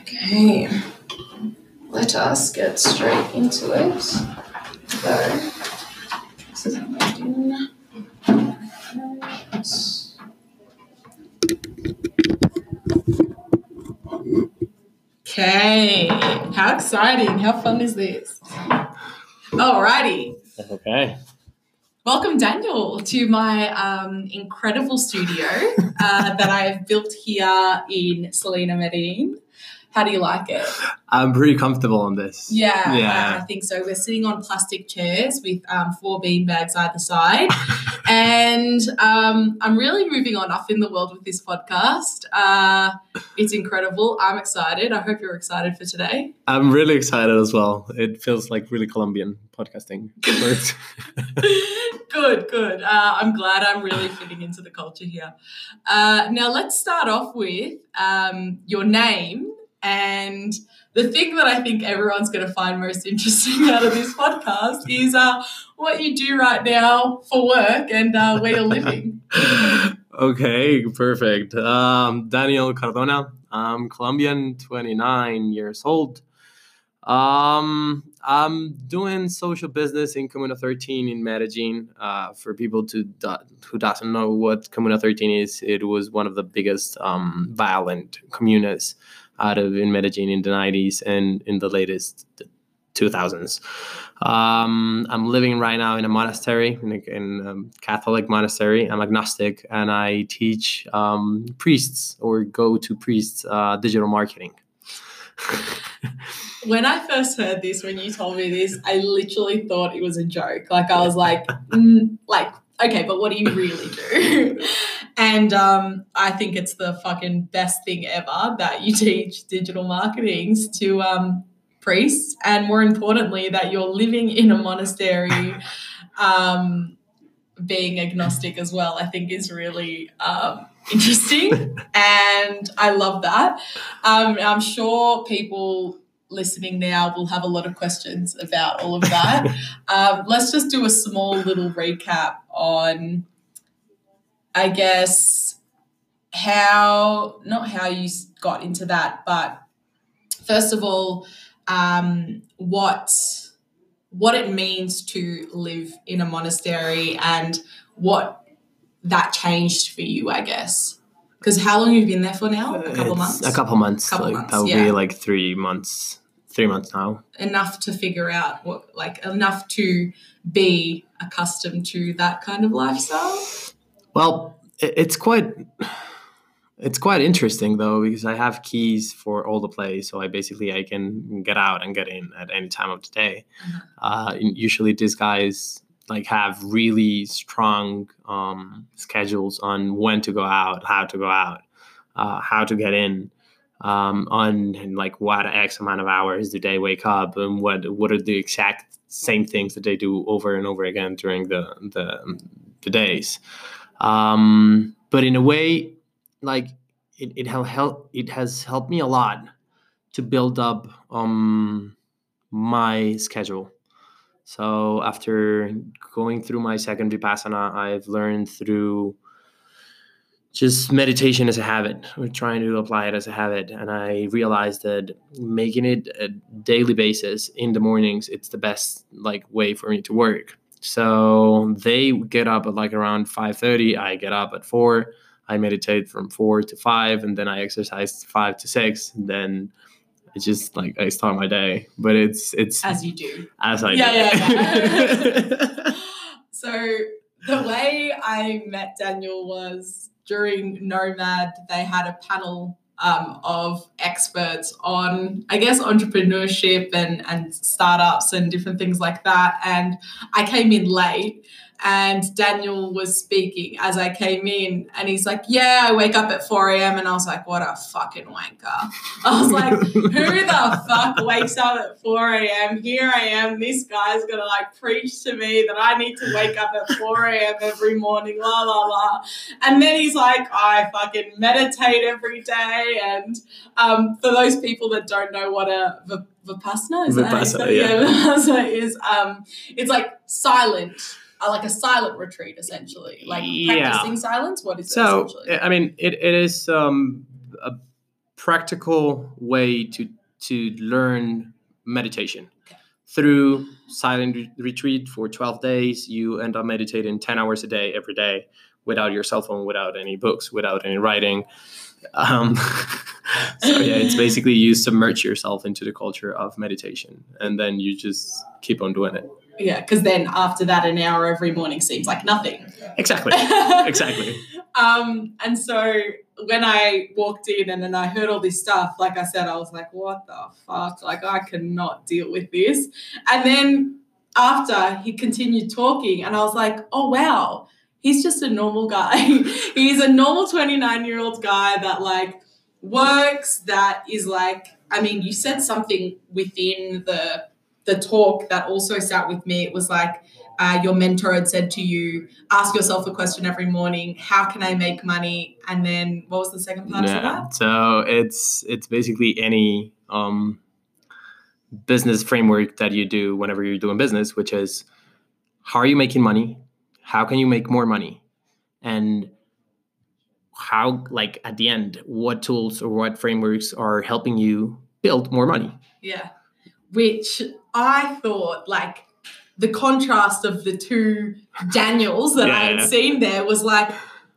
Okay, let us get straight into it. So, this is how I. Okay, how exciting! How fun is this? Alrighty, Okay. Welcome Daniel to my um, incredible studio uh, that I have built here in Selena Medellin. How do you like it? I'm pretty comfortable on this. Yeah, Yeah. I, I think so. We're sitting on plastic chairs with um, four bean bags either side. and um, I'm really moving on up in the world with this podcast. Uh, it's incredible. I'm excited. I hope you're excited for today. I'm really excited as well. It feels like really Colombian podcasting. Good, good. Uh, I'm glad I'm really fitting into the culture here. Uh, now, let's start off with um, your name. And the thing that I think everyone's going to find most interesting out of this podcast is uh, what you do right now for work and uh, where you're living. okay, perfect. Um, Daniel Cardona. I'm Colombian, 29 years old. Um, I'm doing social business in Comuna 13 in Medellin. Uh, for people to who doesn't know what Comuna 13 is, it was one of the biggest um, violent comunas out of in Medellin in the 90s and in the latest 2000s. Um, I'm living right now in a monastery, in a, in a Catholic monastery. I'm agnostic, and I teach um, priests or go to priests uh, digital marketing. When I first heard this, when you told me this, I literally thought it was a joke. Like I was like, mm, like okay, but what do you really do? and um, I think it's the fucking best thing ever that you teach digital marketings to um, priests, and more importantly, that you're living in a monastery. Um, being agnostic as well, I think is really um, interesting, and I love that. Um, I'm sure people listening now will have a lot of questions about all of that. um, let's just do a small little recap on, I guess, how not how you got into that, but first of all, um, what what it means to live in a monastery and what that changed for you, I guess. Because how long you've you been there for now? A couple It's months. A couple months. Couple like, months, that will yeah. be like three months. Three months now. enough to figure out what like enough to be accustomed to that kind of lifestyle Well, it's quite it's quite interesting though because I have keys for all the plays, so I basically I can get out and get in at any time of the day. Mhm. Uh, usually, these guys like have really strong um, schedules on when to go out, how to go out, uh, how to get in. Um, on and like what x amount of hours do they wake up and what what are the exact same things that they do over and over again during the the, the days um, but in a way like it, it has helped it has helped me a lot to build up um my schedule. So after going through my second vipassana i've learned through just meditation as a habit or trying to apply it as a habit. And i realized that making it a daily basis in the mornings it's the best like way for me to work so they get up at like around 5.30 i get up at 4 i meditate from 4 to 5 and then i exercise 5 to 6 and then it's just like i start my day. But it's it's as you do. As i Yeah, do. yeah, so the way i met daniel was during nomad they had a panel um, of experts on i guess entrepreneurship and, and startups and different things like that. And i came in late and Daniel was speaking as I came in, and he's like, "Yeah, I wake up at 4 a.m." and I was like, "What a fucking wanker!" I was like, "Who the fuck wakes up at 4 a.m.? Here I am. This guy's gonna like preach to me that I need to wake up at 4 a.m. every morning, la la la." And then he's like, "I fucking meditate every day." And um, for those people that don't know what a vipassana is, that how you Vipassana, it? yeah. vipassana is um, it's like silent like a silent retreat, essentially, like Yeah. practicing silence. What is it So, essentially? I mean, it, it is um, a practical way to to learn meditation Okay. through silent re- retreat for 12 days. You end up meditating 10 hours a day every day without your cell phone, without any books, without any writing. Um, so yeah, it's basically you submerge yourself into the culture of meditation, and then you just keep on doing it. Yeah, because then after that, an hour every morning seems like nothing. Exactly. Exactly. Um, and so when I walked in and then I heard all this stuff, like I said, I was like, what the fuck? Like, I cannot deal with this. And then after he continued talking, and I was like, oh, wow, he's just a normal guy. he's a normal 29 year old guy that, like, works, that is like, I mean, you said something within the the talk that also sat with me. It was like, uh, your mentor had said to you, ask yourself a question every morning how can i make money and then what was the second part of that So it's it's basically any um, business framework that you do whenever you're doing business, which is how are you making money? How can you make more money? And how, like at the end, what tools or what frameworks are helping you build more money? yeah which i thought like the contrast of the two daniels that i had yeah. seen there was like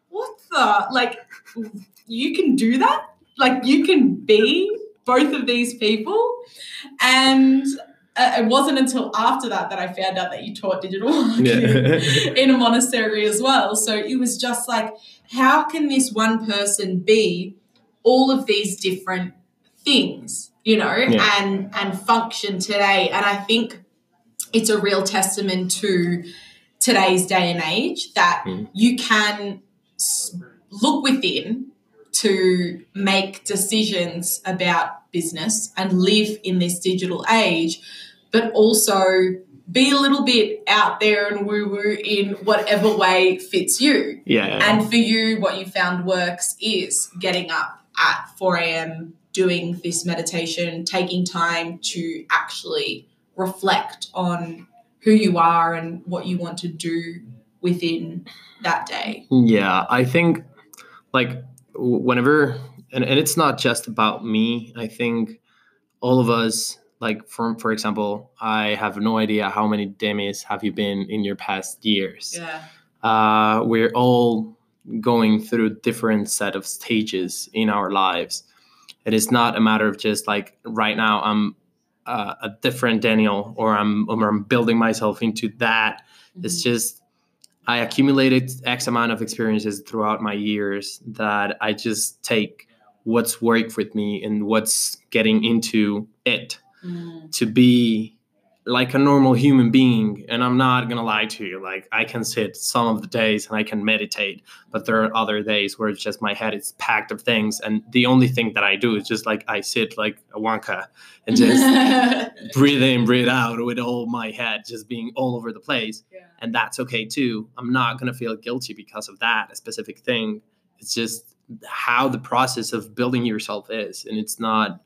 what the like you can do that like you can be both of these people and uh, it wasn't until after that that i found out that you taught digital marketing in a monastery as well. So it was just like, how can this one person be all of these different things, you know, Yeah. and and function today? And I think it's a real testament to today's day and age that Mm. you can look within to make decisions about business and live in this digital age, but also be a little bit out there and woo woo in whatever way fits you. yeah. And for you, what you found works is getting up at 4 a.m., doing this meditation, taking time to actually reflect on who you are and what you want to do within that day. Yeah, I think like whenever, and, and it's not just about me. I think all of us, like from for example, I have no idea how many demis have you been in your past years. Yeah. Uh, we're all going through different set of stages in our lives. It is not a matter of just like right now I'm uh, a different Daniel or I'm or I'm building myself into that it's Mm-hmm. just I accumulated X amount of experiences throughout my years that I just take what's worked with me and what's getting into it Mm. to be like a normal human being. And I'm not gonna lie to you, like I can sit some of the days and I can meditate, but there are other days where it's just my head is packed of things, and the only thing that I do is just like I sit like a wonka and just breathe in, breathe out with all my head just being all over the place yeah. and that's okay too. I'm not gonna feel guilty because of that a specific thing. It's just how the process of building yourself is, and it's not.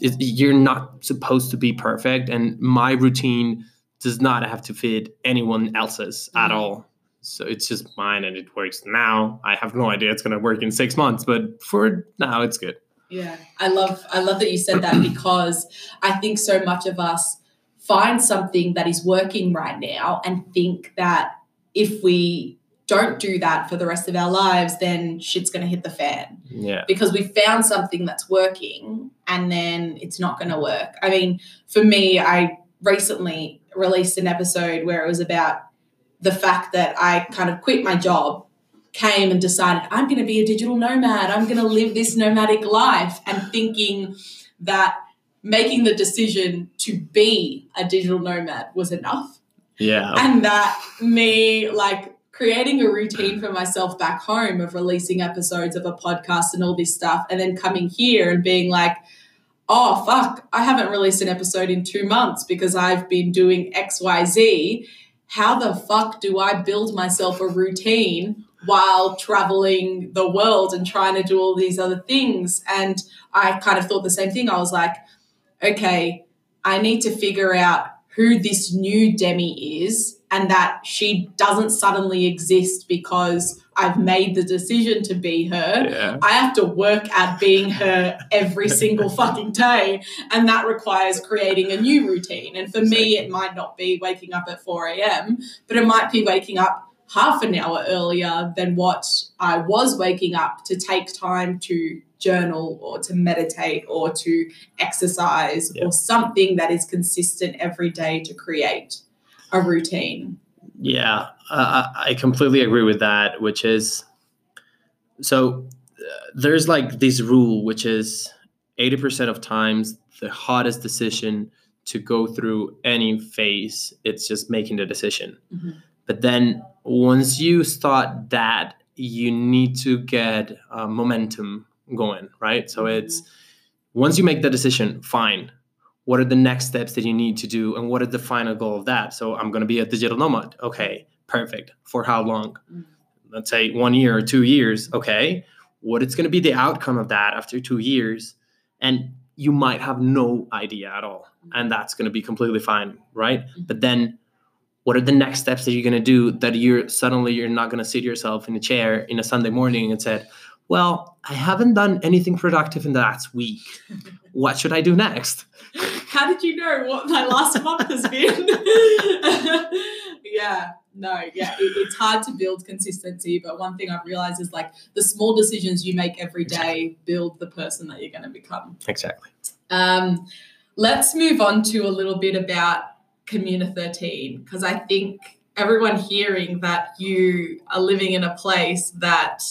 It, you're not supposed to be perfect, and my routine does not have to fit anyone else's at Mhm. all. So it's just mine, and it works now. I have no idea it's gonna work in six months, but for now, it's good. Yeah, I love I love that you said that because I think so much of us find something that is working right now and think that if we don't do that for the rest of our lives, then shit's going to hit the fan Yeah. because we found something that's working and then it's not going to work. I mean, for me, I recently released an episode where it was about the fact that I kind of quit my job, came and decided I'm going to be a digital nomad. I'm going to live this nomadic life and thinking that making the decision to be a digital nomad was enough Yeah. and that me like creating a routine for myself back home of releasing episodes of a podcast and all this stuff and then coming here and being like oh fuck i haven't released an episode in two months because i've been doing xyz how the fuck do i build myself a routine while traveling the world and trying to do all these other things? And i kind of thought the same thing. I was like okay i need to figure out who this new Demi is and that she doesn't suddenly exist because I've made the decision to be her. Yeah. I have to work at being her every single fucking day. And that requires creating a new routine. And for me, it might not be waking up at 4 a.m., but it might be waking up half an hour earlier than what I was waking up to take time to journal or to meditate or to exercise Yeah. or something that is consistent every day to create a routine. Yeah, uh, I completely agree with that. Which is, so uh, there's like this rule, which is eighty percent of times the hardest decision to go through any phase, it's just making the decision. Mhm. But then once you start that, you need to get uh, momentum going, right? So mm-hmm. it's once you make the decision, fine. What are the next steps that you need to do, and what is the final goal of that? So I'm going to be a digital nomad. Okay, perfect. For how long? Mhm. Let's say one year or two years. Okay, what is going to be the outcome of that after two years? And you might have no idea at all, mm-hmm. and that's going to be completely fine, right? Mm-hmm. But then what are the next steps that you're going to do that you're suddenly you're not going to sit yourself in a chair in a sunday morning and said well i haven't done anything productive in the last week what should i do next How did you know what my last month has been? yeah, no, yeah, it, it's hard to build consistency. But one thing I've realized is like the small decisions you make every day build the person that you're going to become. exactly Um, let's move on to a little bit about Comuna 13 because I think everyone hearing that you are living in a place that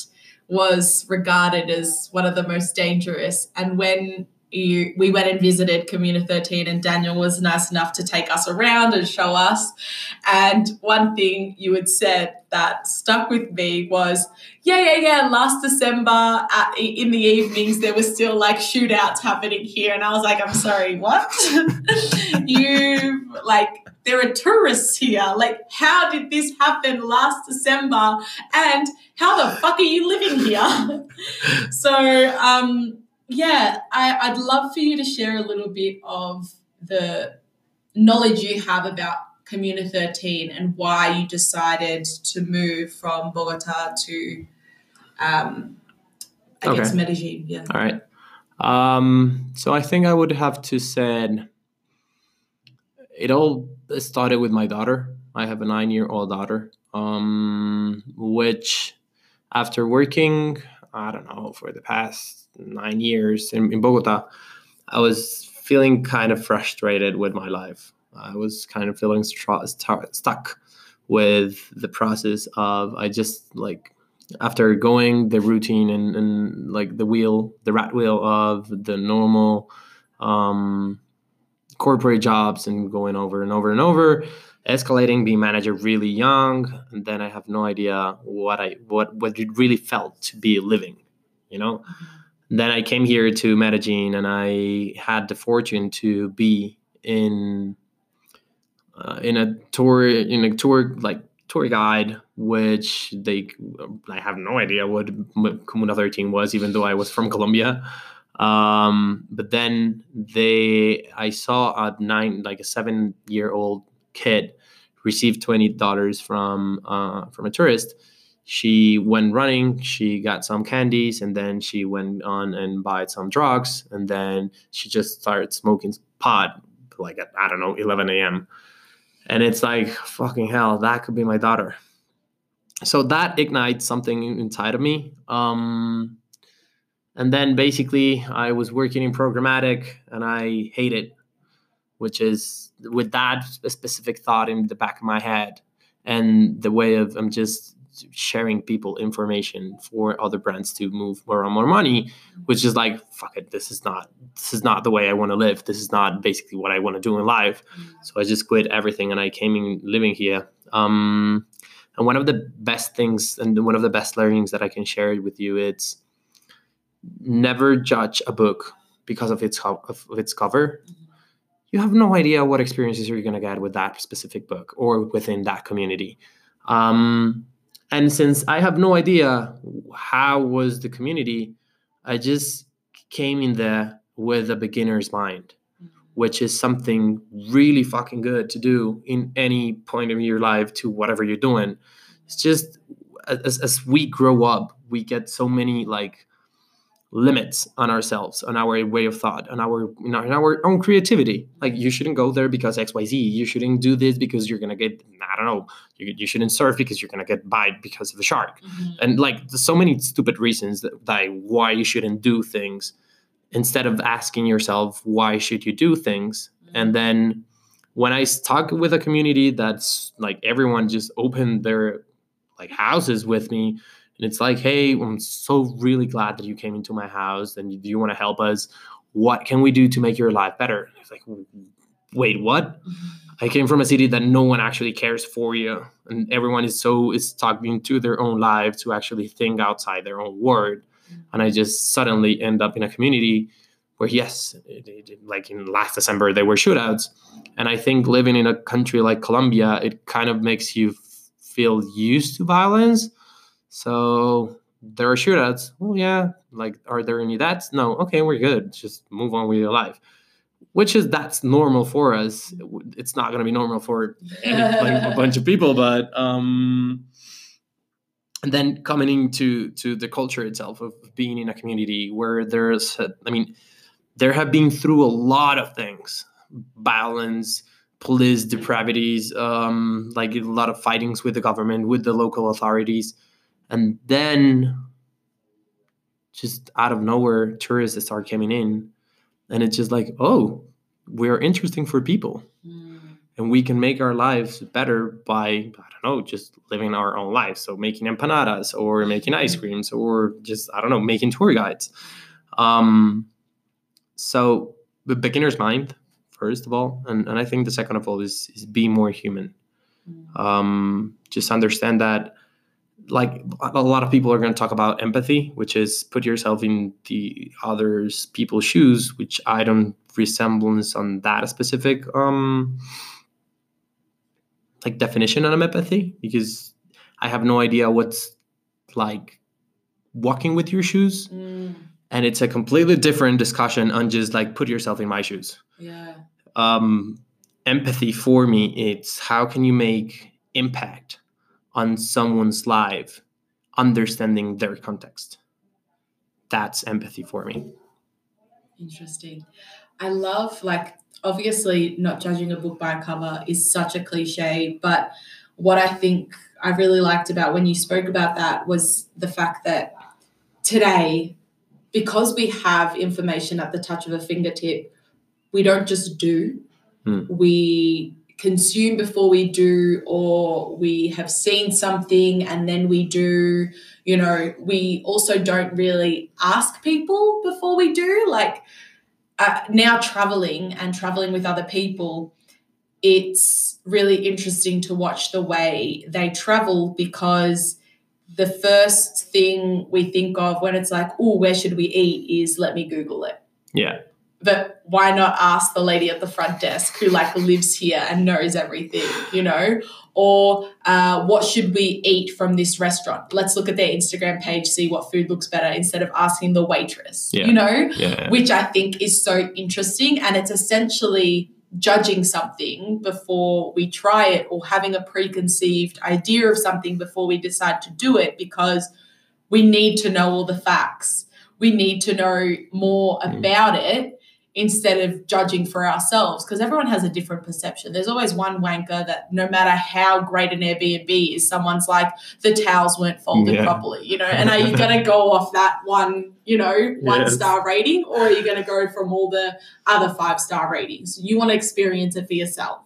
was regarded as one of the most dangerous, and when you, we went and visited Comuna 13, and Daniel was nice enough to take us around and show us. And one thing you had said that stuck with me was, yeah, yeah, yeah. Last December uh, at, in the evenings, there were still like shootouts happening here. And I was like, I'm sorry, what? you like, there are tourists here. Like, how did this happen last December? And how the fuck are you living here? so, um, yeah, I, I'd love for you to share a little bit of the knowledge you have about Comuna 13 and why you decided to move from Bogota to, um, I guess, Medellin. Yeah. all right um so i think i would have to said it all started with my daughter. I have a nine year old daughter um which after working i don't know for the past nine years in, in bogota i was feeling kind of frustrated with my life. I was kind of feeling stu- stuck with the process of i just like after going the routine and, and like the wheel the rat wheel of the normal um corporate jobs and going over and over and over escalating being manager really young and then i have no idea what i what what it really felt to be living you know? Then i came here to medellin and i had the fortune to be in uh, in a tour in a tour like tour guide which they i have no idea what comuna 13 was even though i was from colombia um but then they i saw a nine like a seven year old kid receive $20 from uh from a tourist. She went running she got some candies and then she went on and bought some drugs and then she just started smoking pot like at i don't know 11 a.m and it's like fucking hell that could be my daughter. So that ignites something inside of me. Um and then basically i was working in programmatic and i hate it which is with that specific thought in the back of my head and the way of i'm just sharing people information for other brands to move more and more money which is like fuck it this is not this is not the way i want to live. This is not basically what i want to do in life. So i just quit everything and i came in living here. Um and one of the best things and one of the best learnings that i can share with you it's never judge a book because of its co- of its cover. You have no idea what experiences you're going to get with that specific book or within that community. Um, and since i have no idea how was the community i just came in there with a beginner's mind which is something really fucking good to do in any point of your life to whatever you're doing. It's just as, as we grow up, we get so many like limits on ourselves, on our way of thought, on our you know, on our own creativity. Like you shouldn't go there because X Y Z. You shouldn't do this because you're gonna get I don't know. You, you shouldn't surf because you're gonna get bite because of a shark. Mhm. And like so many stupid reasons that, that why you shouldn't do things instead of asking yourself why should you do things and then when I talk with a community that's like everyone just opened their like houses with me and it's like hey i'm so really glad that you came into my house and do you want to help us what can we do to make your life better it's like wait what Mhm. I came from a city that no one actually cares for you, and everyone is so is talking to their own life to actually think outside their own world. And I just suddenly end up in a community where, yes, it, it- like in last December there were shootouts, and I think living in a country like Colombia, it kind of makes you feel used to violence. So there are shootouts. Well, yeah, like are there any deaths? No. Okay, we're good. Just move on with your life which is that's normal for us it's not going to be normal for any, like, a bunch of people but um and then coming into to the culture itself of being in a community where there's i mean there have been through a lot of things violence police depravities um like a lot of fightings with the government with the local authorities and then just out of nowhere tourists start coming in. And it's just like oh we're interesting for people. Mm. and we can make our lives better by i don't know just living our own lives. So making empanadas or making ice creams or just i don't know making tour guides. Um so the beginner's mind first of all and, and i think the second of all is is be more human. Mm. um, just understand that like a lot of people are going to talk about empathy which is put yourself in the others people's shoes which i don't resemblance on that specific um like definition on empathy because i have no idea what's like walking with your shoes Mm. and it's a completely different discussion on just like put yourself in my shoes Yeah. um, empathy for me it's how can you make impact on someone's life understanding their context that's empathy for me Interesting. I love like obviously not judging a book by a cover is such a cliche, but what I think I really liked about when you spoke about that was the fact that today, because we have information at the touch of a fingertip, we don't just do, Hmm. we consume before we do, or we have seen something and then we do. You know, we also don't really ask people before we do. Like uh, now, traveling and traveling with other people, it's really interesting to watch the way they travel because the first thing we think of when it's like, oh, where should we eat is let me Google it. yeah But why not ask the lady at the front desk who like lives here and knows everything, you know? Or uh, what should we eat from this restaurant? Let's look at their Instagram page, see what food looks better instead of asking the waitress, Yeah. you know? yeah which I think is so interesting. And it's essentially judging something before we try it or having a preconceived idea of something before we decide to do it because we need to know all the facts. We need to know more Mm. about it instead of judging for ourselves because everyone has a different perception. There's always one wanker that no matter how great an Airbnb is, someone's like, the towels weren't folded Yeah. properly, you know, and are you going to go off that one, you know, one Yes. star rating or are you going to go from all the other five star ratings? You want to experience it for yourself.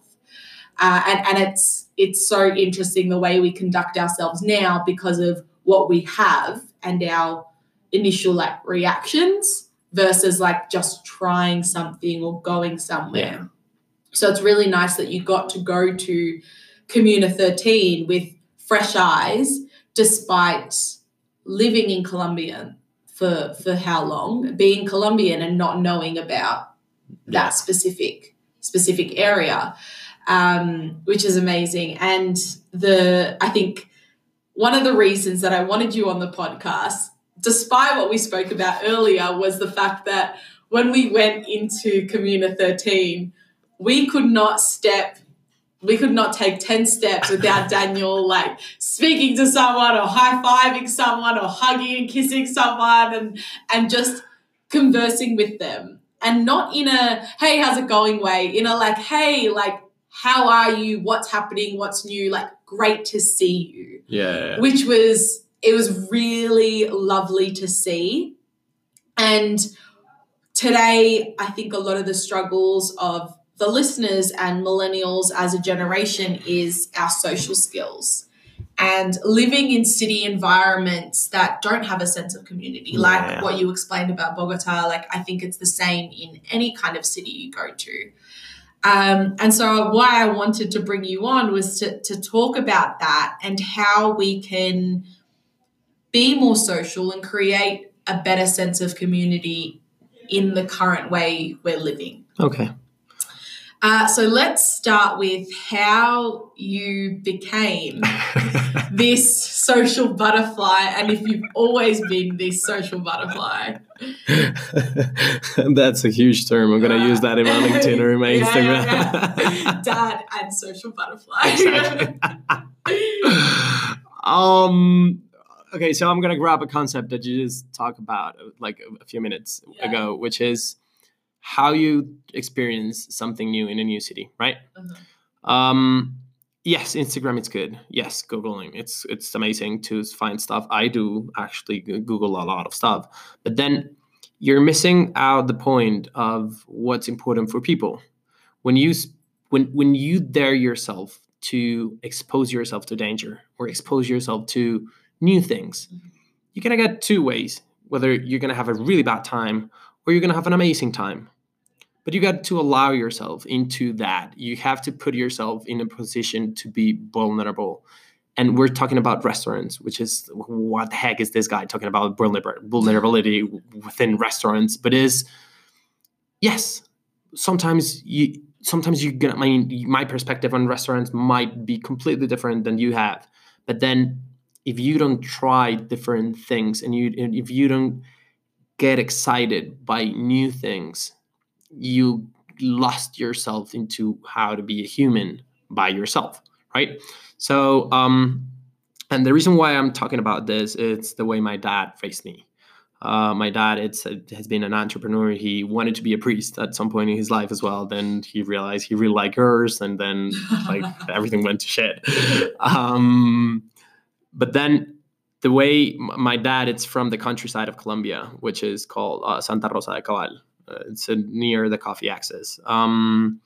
Uh, and, and it's it's so interesting the way we conduct ourselves now because of what we have and our initial like reactions versus like just trying something or going somewhere. Yeah. So it's really nice that you got to go to Comuna 13 with fresh eyes, despite living in Colombia for for how long, being Colombian and not knowing about that specific specific area, um, which is amazing. And the I think one of the reasons that I wanted you on the podcast, despite what we spoke about earlier, was the fact that when we went into Comuna 13, we could not step, we could not take 10 steps without Daniel like speaking to someone or high fiving someone or hugging and kissing someone and, and just conversing with them. And not in a, hey, how's it going way, in a like, hey, like, how are you? What's happening? What's new? Like, great to see you. Yeah. Which was, it was really lovely to see. And today, I think a lot of the struggles of the listeners and millennials as a generation is our social skills and living in city environments that don't have a sense of community, like Yeah. what you explained about Bogota. Like, I think it's the same in any kind of city you go to. Um, and so, why I wanted to bring you on was to, to talk about that and how we can be more social and create a better sense of community in the current way we're living. Okay. Uh, so, let's start with how you became this social butterfly and if you've always been this social butterfly. That's a huge term. I'm gonna use that in my LinkedIn or in my Yeah, Instagram. yeah, yeah. Dad and social butterfly. Exactly. um. Okay, so I'm gonna grab a concept that you just talked about uh, like a, a few minutes Yeah. ago, which is how you experience something new in a new city, right? Uh-huh. Um, yes, Instagram it's good. Yes, googling it's it's amazing to find stuff. I do actually Google a lot of stuff, but then you're missing out the point of what's important for people. When you when when you dare yourself to expose yourself to danger or expose yourself to new things, you're gonna get two ways. Whether you're gonna have a really bad time or you're gonna have an amazing time. But you got to allow yourself into that. You have to put yourself in a position to be vulnerable. And we're talking about restaurants which is what the heck is this guy talking about vulnerability within restaurants? But is yes sometimes you sometimes you're gonna i mean my perspective on restaurants might be completely different than you have. But then if you don't try different things and you if you don't get excited by new things you lost yourself into how to be a human by yourself right? So um and the reason why i'm talking about this it's the way my dad raised me. Uh, my dad it's has been an entrepreneur. He wanted to be a priest at some point in his life as well. Then he realized he really liked girls and then like everything went to shit. Um but then the way my dad it's from the countryside of colombia which is called uh, santa rosa de cabal. Uh, it's uh, near the coffee axis um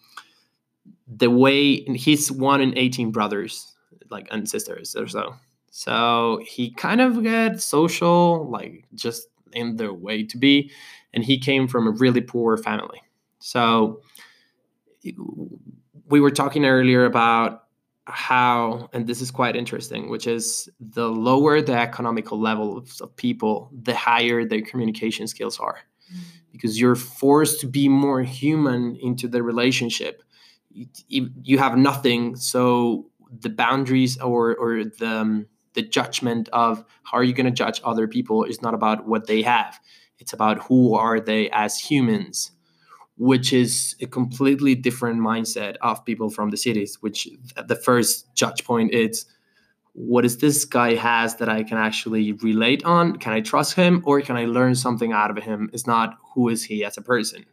the way he's one in 18 brothers like and sisters or so. So he kind of got social like just in the way to be and he came from a really poor family. So we were talking earlier about how and this is quite interesting which is the lower the economical level of, of people the higher their communication skills are. Because you're forced to be more human into the relationship. You, you- you have nothing so the boundaries or or the um, the judgment of how are you going to judge other people is not about what they have. It's about who are they as humans which is a completely different mindset of people from the cities which the first judge point is what is this guy has that i can actually relate on? Can i trust him or can i learn something out of him? It's not who is he as a person.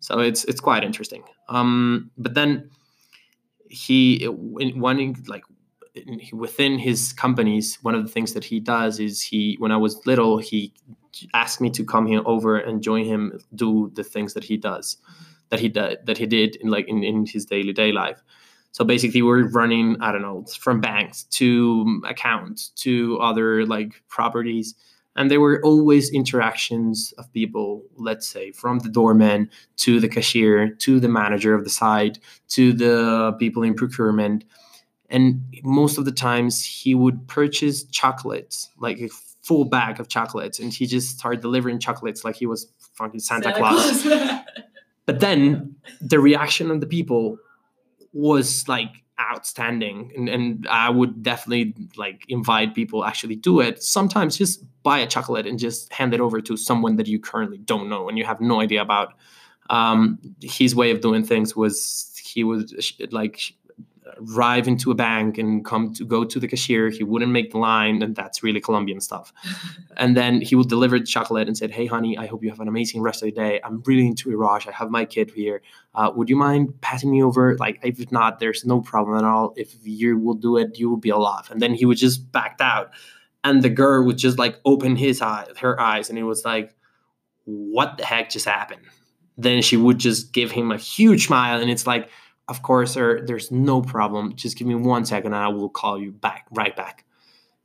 So it's it's quite interesting. Um but then he one like within his companies one of the things that he does is he when i was little he asked me to come here over and join him do the things that he does that he did that he did in like in, in his daily day life. So basically we're running i don't know from banks to accounts to other like properties. And there were always interactions of people let's say from the doorman to the cashier to the manager of the site to the people in procurement. And most of the times he would purchase chocolates like full bag of chocolates and he just started delivering chocolates like he was fucking santa, claus. But then the reaction of the people was like outstanding and, and i would definitely like invite people actually do it. Sometimes just buy a chocolate and just hand it over to someone that you currently don't know and you have no idea about. Um, his way of doing things was he was like arrive into a bank and come to go to the cashier. He wouldn't make the line, and that's really Colombian stuff. and then he would deliver the chocolate and said, "Hey, honey, I hope you have an amazing rest of the day. I'm really into rush. I have my kid here. Uh, would you mind passing me over? Like, if not, there's no problem at all. If you will do it, you will be alive." And then he would just backed out, and the girl would just like open his eye, her eyes, and it was like, "What the heck just happened?" Then she would just give him a huge smile, and it's like of course, sir, there's no problem. Just give me one second and I will call you back, right back.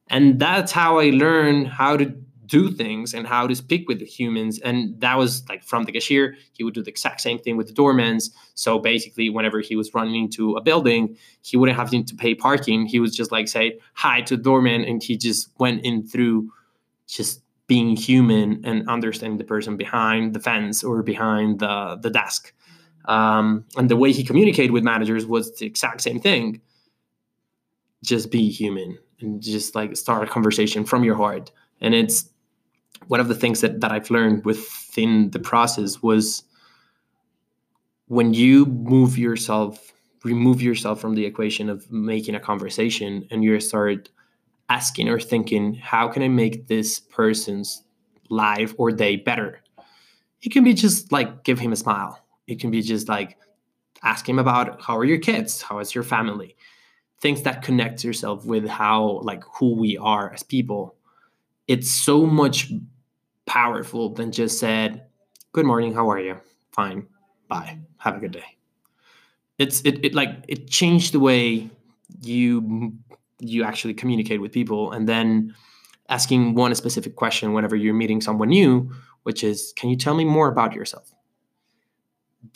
And that's how I learned how to do things and how to speak with the humans. And that was like from the cashier, he would do the exact same thing with the doormans. So basically, whenever he was running into a building, he wouldn't have to pay parking. He would just like say hi to the doorman and he just went in through just being human and understanding the person behind the fence or behind the, the desk. Um, and the way he communicated with managers was the exact same thing. Just be human and just like start a conversation from your heart. And it's one of the things that, that I've learned within the process was when you move yourself, remove yourself from the equation of making a conversation and you start asking or thinking, how can I make this person's life or day better? It can be just like give him a smile it can be just like ask him about how are your kids? How is your family? Things that connect yourself with how like who we are as people. It's so much powerful than just said good morning how are you? Fine. Bye. Have a good day. It's it, it like it changed the way you you actually communicate with people and then asking one specific question whenever you're meeting someone new which is can you tell me more about yourself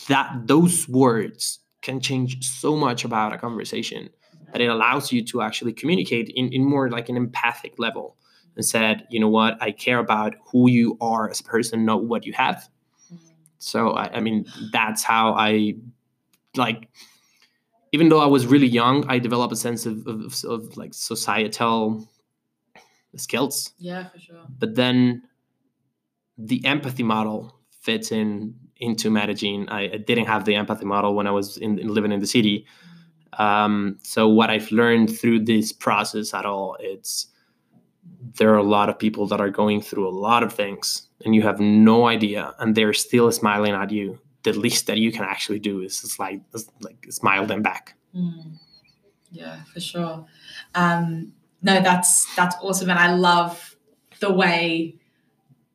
that those words can change so much about a conversation that it allows you to actually communicate in, in more like an empathic level and said you know what? I care about who you are as a person not what you have. So I, I mean that's how i like even though i was really young i developed a sense of, of, of like societal skills. Yeah for sure. But then the empathy model fits in into managing. I, I didn't have the empathy model when I was in, in living in the city. Um, so what I've learned through this process at all, it's there are a lot of people that are going through a lot of things and you have no idea and they're still smiling at you the least that you can actually do is like like smile them back mm. yeah for sure um, no that's that's awesome and i love the way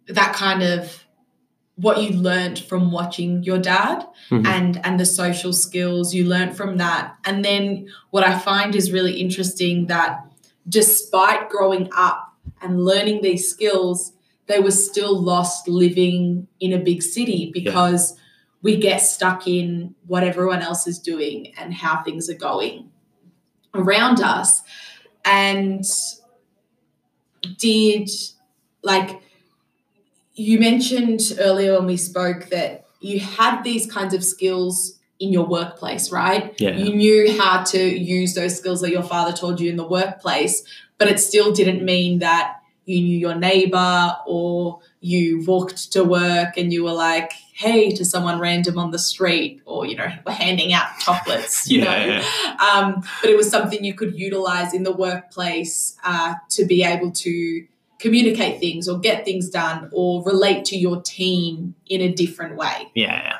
that kind of what you learned from watching your dad mm-hmm. and and the social skills you learned from that and then what i find is really interesting that despite growing up and learning these skills they were still lost living in a big city because yeah. we get stuck in what everyone else is doing and how things are going around us and did like you mentioned earlier when we spoke that you had these kinds of skills in your workplace, right? Yeah. You knew how to use those skills that your father told you in the workplace, but it still didn't mean that you knew your neighbor or you walked to work and you were like, hey, to someone random on the street or, you know, we're handing out chocolates, you yeah, know. Yeah. Um, but it was something you could utilize in the workplace uh, to be able to communicate things or get things done or relate to your team in a different way. Yeah.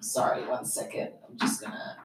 Sorry, one second. I'm just gonna